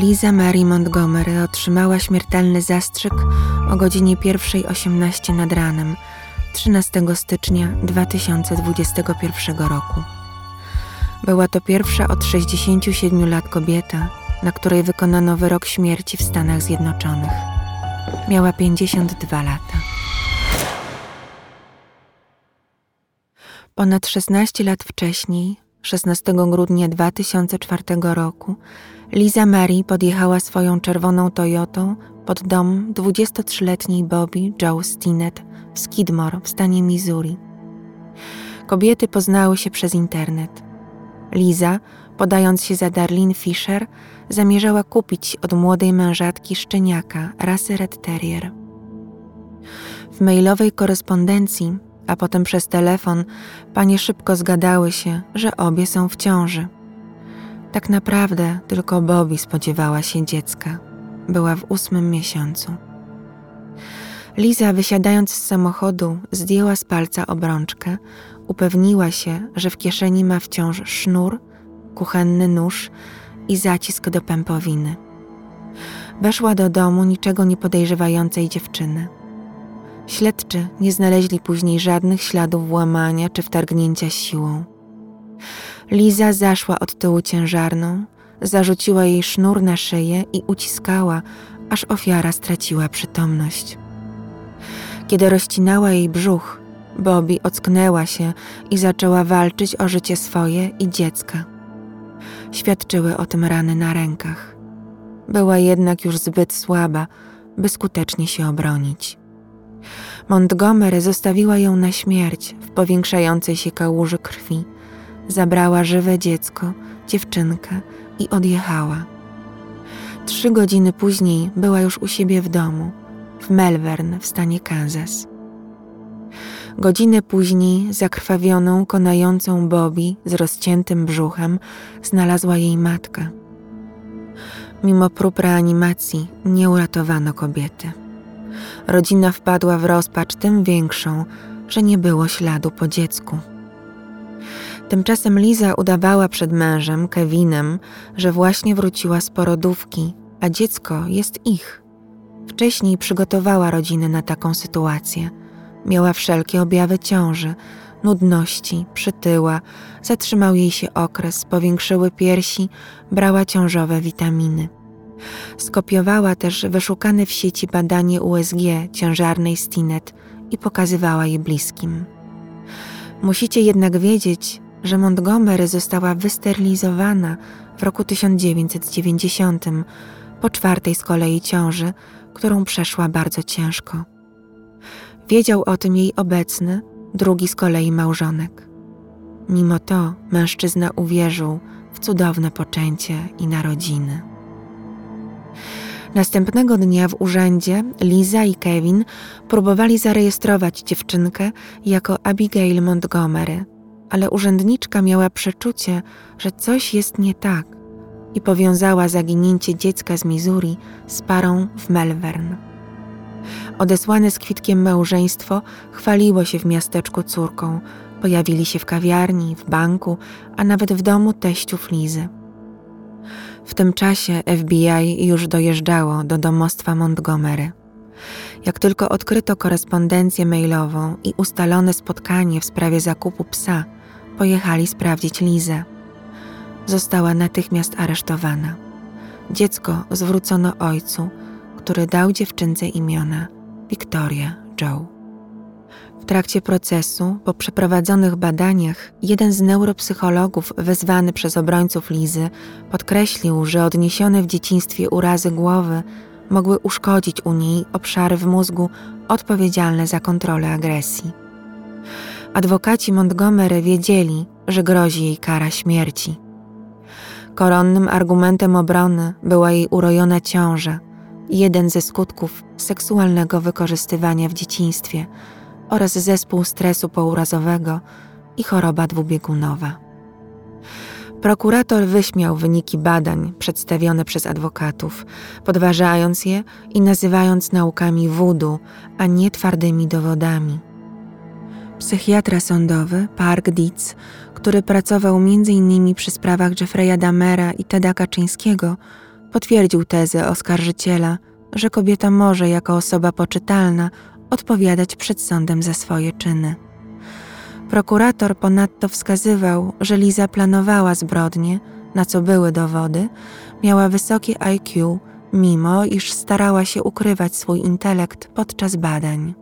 Liza Mary Montgomery otrzymała śmiertelny zastrzyk o godzinie 1.18 nad ranem 13 stycznia 2021 roku. Była to pierwsza od 67 lat kobieta, na której wykonano wyrok śmierci w Stanach Zjednoczonych. Miała 52 lata. Ponad 16 lat wcześniej, 16 grudnia 2004 roku, Liza Mary podjechała swoją czerwoną Toyotą pod dom 23-letniej Bobby Joe Stinnett w Skidmore w stanie Missouri. Kobiety poznały się przez internet. Liza, podając się za Darlene Fisher, zamierzała kupić od młodej mężatki szczeniaka rasy Red Terrier. W mailowej korespondencji, a potem przez telefon, panie szybko zgadały się, że obie są w ciąży. Tak naprawdę tylko Bobby spodziewała się dziecka. Była w ósmym miesiącu. Liza, wysiadając z samochodu, zdjęła z palca obrączkę, upewniła się, że w kieszeni ma wciąż sznur, kuchenny nóż i zacisk do pępowiny. Weszła do domu niczego nie podejrzewającej dziewczyny. Śledczy nie znaleźli później żadnych śladów włamania czy wtargnięcia siłą. Liza zaszła od tyłu ciężarną, zarzuciła jej sznur na szyję i uciskała, aż ofiara straciła przytomność. Kiedy rozcinała jej brzuch, Bobby ocknęła się i zaczęła walczyć o życie swoje i dziecka. Świadczyły o tym rany na rękach. Była jednak już zbyt słaba, by skutecznie się obronić. Montgomery zostawiła ją na śmierć w powiększającej się kałuży krwi. Zabrała żywe dziecko, dziewczynkę i odjechała. Trzy godziny później była już u siebie w domu, w Melbourne w stanie Kansas. Godzinę później zakrwawioną, konającą Bobby z rozciętym brzuchem znalazła jej matka. Mimo prób reanimacji nie uratowano kobiety. Rodzina wpadła w rozpacz tym większą, że nie było śladu po dziecku. Tymczasem Liza udawała przed mężem, Kevinem, że właśnie wróciła z porodówki, a dziecko jest ich. Wcześniej przygotowała rodzinę na taką sytuację. Miała wszelkie objawy ciąży, nudności, przytyła, zatrzymał jej się okres, powiększyły piersi, brała ciążowe witaminy. Skopiowała też wyszukane w sieci badanie USG ciężarnej Stinet i pokazywała je bliskim. Musicie jednak wiedzieć, że Montgomery została wysterylizowana w roku 1990 po czwartej z kolei ciąży, którą przeszła bardzo ciężko. Wiedział o tym jej obecny, drugi z kolei małżonek. Mimo to mężczyzna uwierzył w cudowne poczęcie i narodziny. Następnego dnia w urzędzie Liza i Kevin próbowali zarejestrować dziewczynkę jako Abigail Montgomery, ale urzędniczka miała przeczucie, że coś jest nie tak i powiązała zaginięcie dziecka z Missouri z parą w Melbourne. Odesłane z kwitkiem małżeństwo chwaliło się w miasteczku córką, pojawili się w kawiarni, w banku, a nawet w domu teściów Lizy. W tym czasie FBI już dojeżdżało do domostwa Montgomery. Jak tylko odkryto korespondencję mailową i ustalone spotkanie w sprawie zakupu psa, pojechali sprawdzić Lizę. Została natychmiast aresztowana. Dziecko zwrócono ojcu, który dał dziewczynce imiona Victoria Joe. W trakcie procesu, po przeprowadzonych badaniach, jeden z neuropsychologów wezwany przez obrońców Lizy podkreślił, że odniesione w dzieciństwie urazy głowy mogły uszkodzić u niej obszary w mózgu odpowiedzialne za kontrolę agresji. Adwokaci Montgomery wiedzieli, że grozi jej kara śmierci. Koronnym argumentem obrony była jej urojona ciąża, jeden ze skutków seksualnego wykorzystywania w dzieciństwie oraz zespół stresu pourazowego i choroba dwubiegunowa. Prokurator wyśmiał wyniki badań przedstawione przez adwokatów, podważając je i nazywając naukami wudu, a nie twardymi dowodami. Psychiatra sądowy Park Dietz, który pracował m.in. przy sprawach Jeffreya Damera i Teda Kaczyńskiego, potwierdził tezę oskarżyciela, że kobieta może jako osoba poczytalna odpowiadać przed sądem za swoje czyny. Prokurator ponadto wskazywał, że Liza planowała zbrodnie, na co były dowody, miała wysokie IQ, mimo iż starała się ukrywać swój intelekt podczas badań.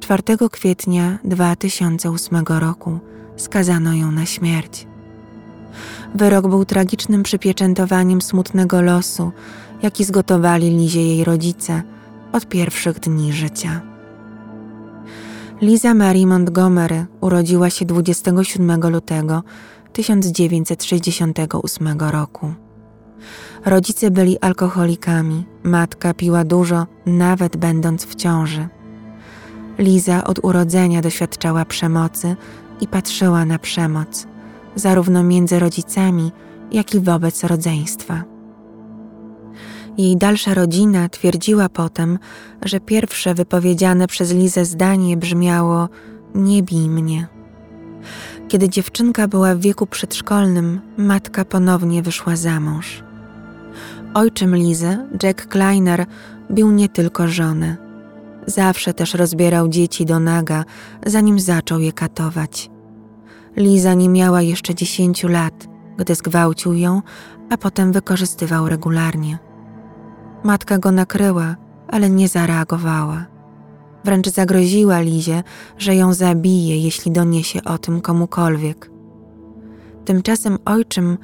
4 kwietnia 2008 roku skazano ją na śmierć. Wyrok był tragicznym przypieczętowaniem smutnego losu, jaki zgotowali Lizie jej rodzice od pierwszych dni życia. Liza Marie Montgomery urodziła się 27 lutego 1968 roku. Rodzice byli alkoholikami, matka piła dużo, nawet będąc w ciąży. Liza od urodzenia doświadczała przemocy i patrzyła na przemoc, zarówno między rodzicami, jak i wobec rodzeństwa. Jej dalsza rodzina twierdziła potem, że pierwsze wypowiedziane przez Lizę zdanie brzmiało: Nie bij mnie. Kiedy dziewczynka była w wieku przedszkolnym, matka ponownie wyszła za mąż. Ojczym Lizy, Jack Kleiner, bił nie tylko żonę. Zawsze też rozbierał dzieci do naga, zanim zaczął je katować. Liza nie miała jeszcze dziesięciu lat, gdy zgwałcił ją, a potem wykorzystywał regularnie. Matka go nakryła, ale nie zareagowała. Wręcz zagroziła Lizie, że ją zabije, jeśli doniesie o tym komukolwiek. Tymczasem ojczym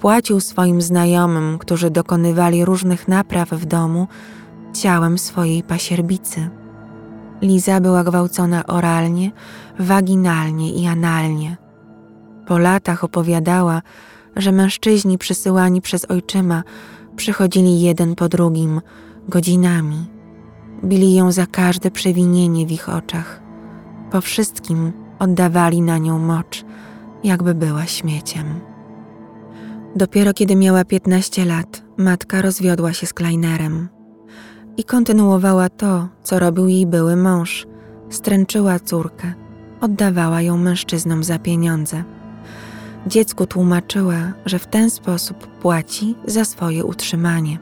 płacił swoim znajomym, którzy dokonywali różnych napraw w domu, ciałem swojej pasierbicy. Liza była gwałcona oralnie, waginalnie i analnie. Po latach opowiadała, że mężczyźni przysyłani przez ojczyma przychodzili jeden po drugim, godzinami. Bili ją za każde przewinienie w ich oczach. Po wszystkim oddawali na nią mocz, jakby była śmieciem. Dopiero kiedy miała 15 lat, matka rozwiodła się z Kleinerem i kontynuowała to, co robił jej były mąż. Stręczyła córkę, oddawała ją mężczyznom za pieniądze. Dziecku tłumaczyła, że w ten sposób płaci za swoje utrzymanie.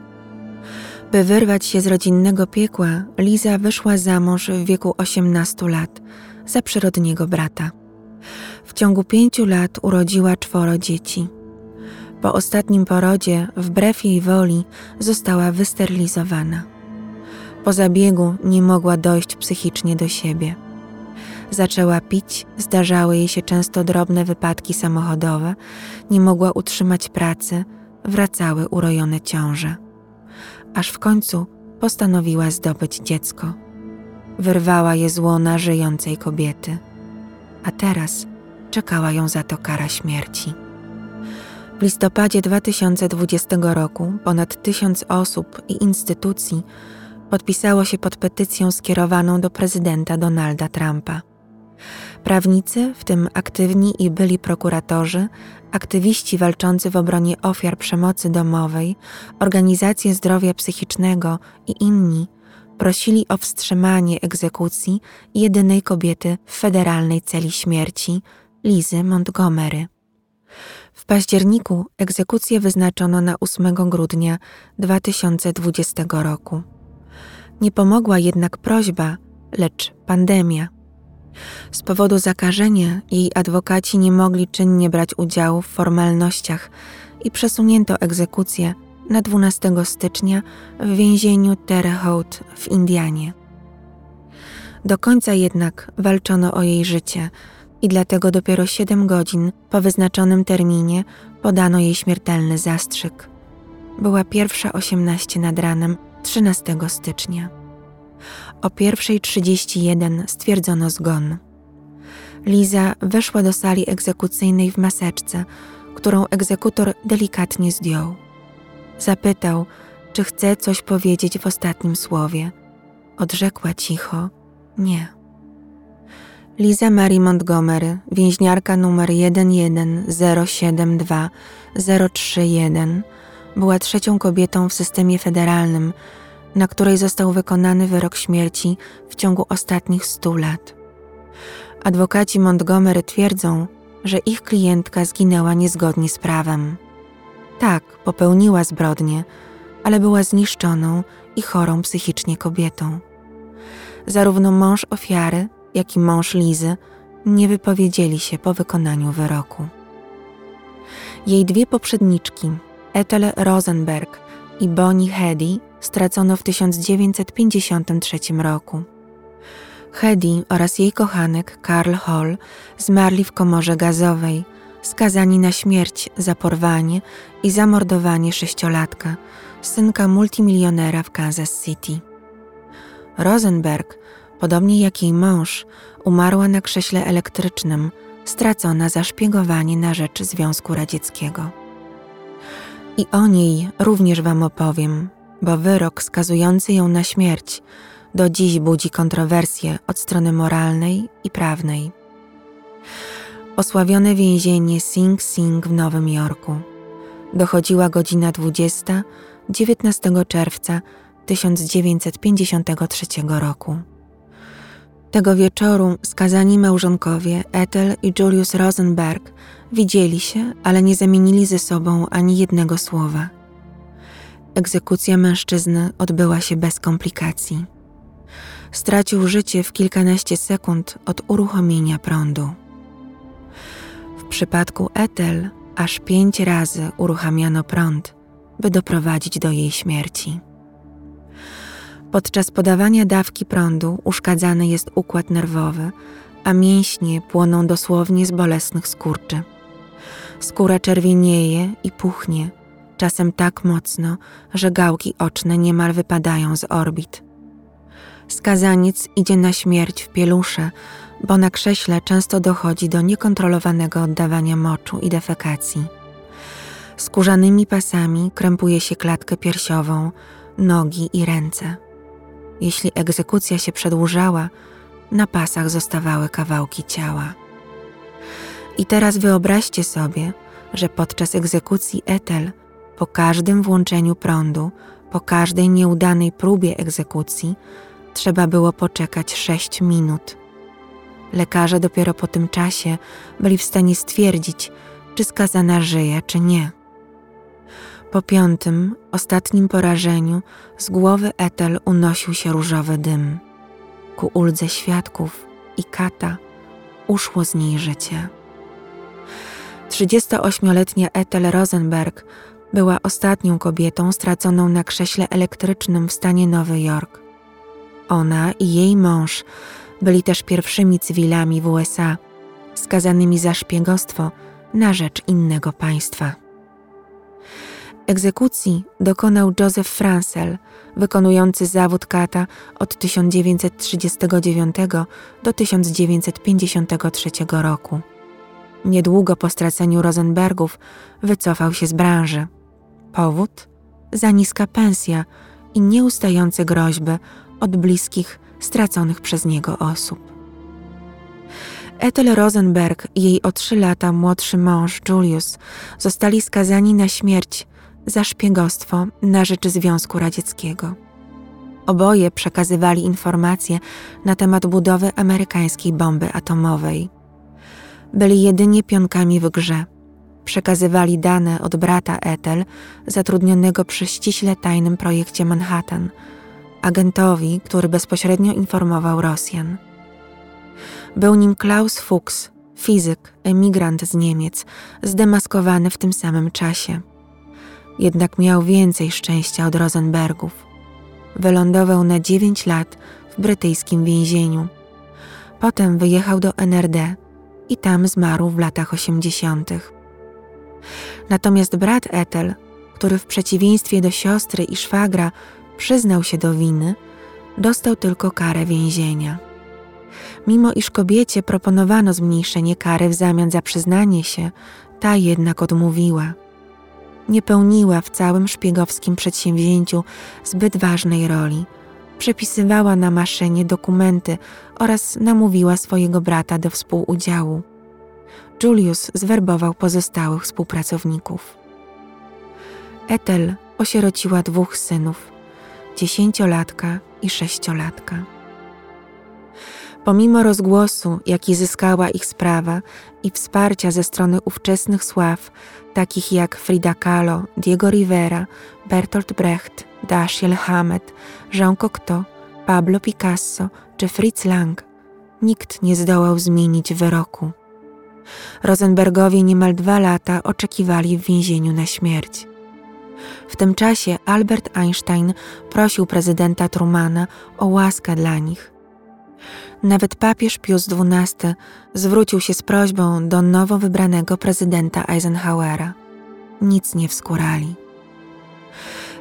By wyrwać się z rodzinnego piekła, Liza wyszła za mąż w wieku 18 lat za przyrodniego brata. W ciągu pięciu lat urodziła czworo dzieci. Po ostatnim porodzie, wbrew jej woli, została wysterylizowana. Po zabiegu nie mogła dojść psychicznie do siebie. Zaczęła pić, zdarzały jej się często drobne wypadki samochodowe, nie mogła utrzymać pracy, wracały urojone ciąże. Aż w końcu postanowiła zdobyć dziecko. Wyrwała je z łona żyjącej kobiety, a teraz czekała ją za to kara śmierci. W listopadzie 2020 roku ponad tysiąc osób i instytucji podpisało się pod petycją skierowaną do prezydenta Donalda Trumpa. Prawnicy, w tym aktywni i byli prokuratorzy, aktywiści walczący w obronie ofiar przemocy domowej, organizacje zdrowia psychicznego i inni prosili o wstrzymanie egzekucji jedynej kobiety w federalnej celi śmierci, Lizy Montgomery. W październiku egzekucję wyznaczono na 8 grudnia 2020 roku. Nie pomogła jednak prośba, lecz pandemia. Z powodu zakażenia jej adwokaci nie mogli czynnie brać udziału w formalnościach i przesunięto egzekucję na 12 stycznia w więzieniu Terre Haute w Indianie. Do końca jednak walczono o jej życie i dlatego dopiero 7 godzin po wyznaczonym terminie podano jej śmiertelny zastrzyk. Była pierwsza 18 nad ranem 13 stycznia. O 1.31 stwierdzono zgon. Liza weszła do sali egzekucyjnej w maseczce, którą egzekutor delikatnie zdjął. Zapytał, czy chce coś powiedzieć w ostatnim słowie. Odrzekła cicho: Nie. Liza Mary Montgomery, więźniarka numer 11072-031, była trzecią kobietą w systemie federalnym, na której został wykonany wyrok śmierci w ciągu ostatnich stu lat. Adwokaci Montgomery twierdzą, że ich klientka zginęła niezgodnie z prawem. Tak, popełniła zbrodnię, ale była zniszczoną i chorą psychicznie kobietą. Zarówno mąż ofiary, jak i mąż Lizy nie wypowiedzieli się po wykonaniu wyroku. Jej dwie poprzedniczki, Ethel Rosenberg i Bonnie Hedy, stracono w 1953 roku. Hedy oraz jej kochanek Karl Hall zmarli w komorze gazowej, skazani na śmierć za porwanie i zamordowanie sześciolatka, synka multimilionera w Kansas City. Rosenberg, podobnie jak jej mąż, umarła na krześle elektrycznym, stracona za szpiegowanie na rzecz Związku Radzieckiego. I o niej również Wam opowiem, bo wyrok skazujący ją na śmierć do dziś budzi kontrowersje od strony moralnej i prawnej. Osławione więzienie Sing Sing w Nowym Jorku. Dochodziła godzina 20, 19 czerwca 1953 roku. Tego wieczoru skazani małżonkowie Ethel i Julius Rosenberg widzieli się, ale nie zamienili ze sobą ani jednego słowa. Egzekucja mężczyzny odbyła się bez komplikacji. Stracił życie w kilkanaście sekund od uruchomienia prądu. W przypadku Ethel aż pięć razy uruchamiano prąd, by doprowadzić do jej śmierci. Podczas podawania dawki prądu uszkadzany jest układ nerwowy, a mięśnie płoną dosłownie z bolesnych skurczy. Skóra czerwienieje i puchnie, czasem tak mocno, że gałki oczne niemal wypadają z orbit. Skazaniec idzie na śmierć w pielusze, bo na krześle często dochodzi do niekontrolowanego oddawania moczu i defekacji. Skórzanymi pasami krępuje się klatkę piersiową, nogi i ręce. Jeśli egzekucja się przedłużała, na pasach zostawały kawałki ciała. I teraz wyobraźcie sobie, że podczas egzekucji Ethel, po każdym włączeniu prądu, po każdej nieudanej próbie egzekucji, trzeba było poczekać sześć minut. Lekarze dopiero po tym czasie byli w stanie stwierdzić, czy skazana żyje, czy nie. Po piątym, ostatnim porażeniu z głowy Ethel unosił się różowy dym. Ku uldze świadków i kata uszło z niej życie. 38-letnia Ethel Rosenberg była ostatnią kobietą straconą na krześle elektrycznym w stanie Nowy Jork. Ona i jej mąż byli też pierwszymi cywilami w USA skazanymi za szpiegostwo na rzecz innego państwa. Egzekucji dokonał Joseph Francel, wykonujący zawód kata od 1939 do 1953 roku. Niedługo po straceniu Rosenbergów wycofał się z branży. Powód? Za niska pensja i nieustające groźby od bliskich straconych przez niego osób. Ethel Rosenberg i jej o trzy lata młodszy mąż Julius zostali skazani na śmierć za szpiegostwo na rzecz Związku Radzieckiego. Oboje przekazywali informacje na temat budowy amerykańskiej bomby atomowej. Byli jedynie pionkami w grze. Przekazywali dane od brata Ethel, zatrudnionego przy ściśle tajnym projekcie Manhattan, agentowi, który bezpośrednio informował Rosjan. Był nim Klaus Fuchs, fizyk, emigrant z Niemiec, zdemaskowany w tym samym czasie jednak miał więcej szczęścia od Rosenbergów. Wylądował na dziewięć lat w brytyjskim więzieniu. Potem wyjechał do NRD i tam zmarł w latach osiemdziesiątych. Natomiast brat Ethel, który w przeciwieństwie do siostry i szwagra przyznał się do winy, dostał tylko karę więzienia. Mimo iż kobiecie proponowano zmniejszenie kary w zamian za przyznanie się, ta jednak odmówiła nie pełniła w całym szpiegowskim przedsięwzięciu zbyt ważnej roli. Przepisywała na maszynie dokumenty oraz namówiła swojego brata do współudziału. Julius zwerbował pozostałych współpracowników. Ethel osierociła dwóch synów, dziesięciolatka i sześciolatka. Pomimo rozgłosu, jaki zyskała ich sprawa i wsparcia ze strony ówczesnych sław, takich jak Frida Kahlo, Diego Rivera, Bertolt Brecht, Dashiell Hammett, Jean Cocteau, Pablo Picasso czy Fritz Lang, nikt nie zdołał zmienić wyroku. Rosenbergowie niemal dwa lata oczekiwali w więzieniu na śmierć. W tym czasie Albert Einstein prosił prezydenta Trumana o łaskę dla nich. Nawet papież Pius XII zwrócił się z prośbą do nowo wybranego prezydenta Eisenhowera. Nic nie wskurali.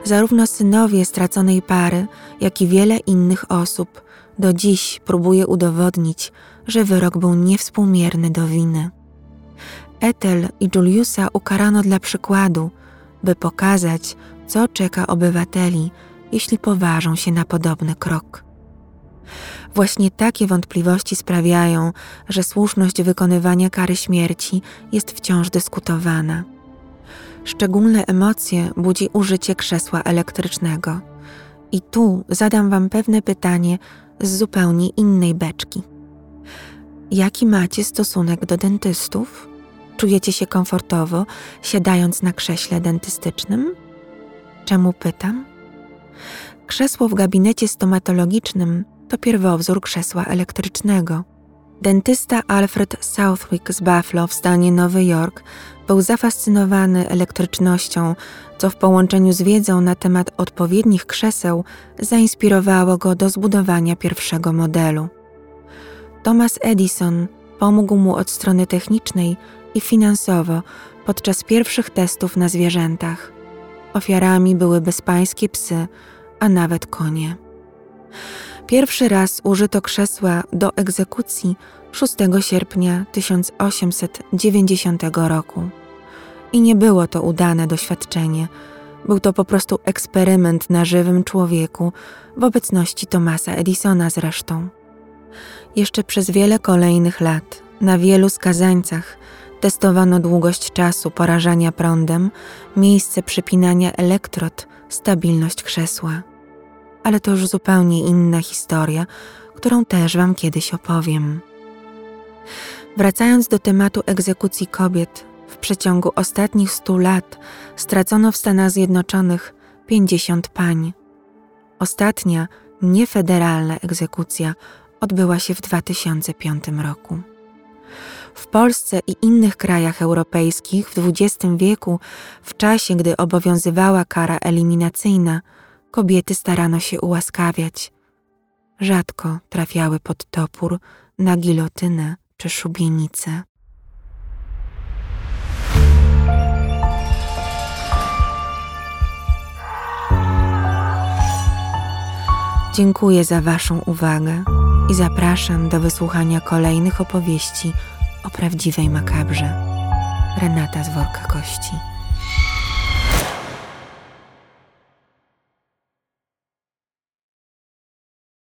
Zarówno synowie straconej pary, jak i wiele innych osób do dziś próbuje udowodnić, że wyrok był niewspółmierny do winy. Ethel i Juliusa ukarano dla przykładu, by pokazać, co czeka obywateli, jeśli poważą się na podobny krok. Właśnie takie wątpliwości sprawiają, że słuszność wykonywania kary śmierci jest wciąż dyskutowana. Szczególne emocje budzi użycie krzesła elektrycznego. I tu zadam Wam pewne pytanie z zupełnie innej beczki. Jaki macie stosunek do dentystów? Czujecie się komfortowo, siadając na krześle dentystycznym? Czemu pytam? Krzesło w gabinecie stomatologicznym to pierwowzór krzesła elektrycznego. Dentysta Alfred Southwick z Buffalo w stanie Nowy Jork był zafascynowany elektrycznością, co w połączeniu z wiedzą na temat odpowiednich krzeseł zainspirowało go do zbudowania pierwszego modelu. Thomas Edison pomógł mu od strony technicznej i finansowo podczas pierwszych testów na zwierzętach. Ofiarami były bezpańskie psy, a nawet konie. Pierwszy raz użyto krzesła do egzekucji 6 sierpnia 1890 roku. I nie było to udane doświadczenie. Był to po prostu eksperyment na żywym człowieku, w obecności Thomasa Edisona zresztą. Jeszcze przez wiele kolejnych lat, na wielu skazańcach, testowano długość czasu porażania prądem, miejsce przypinania elektrod, stabilność krzesła ale to już zupełnie inna historia, którą też Wam kiedyś opowiem. Wracając do tematu egzekucji kobiet, w przeciągu ostatnich stu lat stracono w Stanach Zjednoczonych 50 pań. Ostatnia, niefederalna egzekucja odbyła się w 2005 roku. W Polsce i innych krajach europejskich w XX wieku, w czasie gdy obowiązywała kara eliminacyjna, kobiety starano się ułaskawiać. Rzadko trafiały pod topór, na gilotynę czy szubienicę. Dziękuję za Waszą uwagę i zapraszam do wysłuchania kolejnych opowieści o prawdziwej makabrze. Renata z worka kości.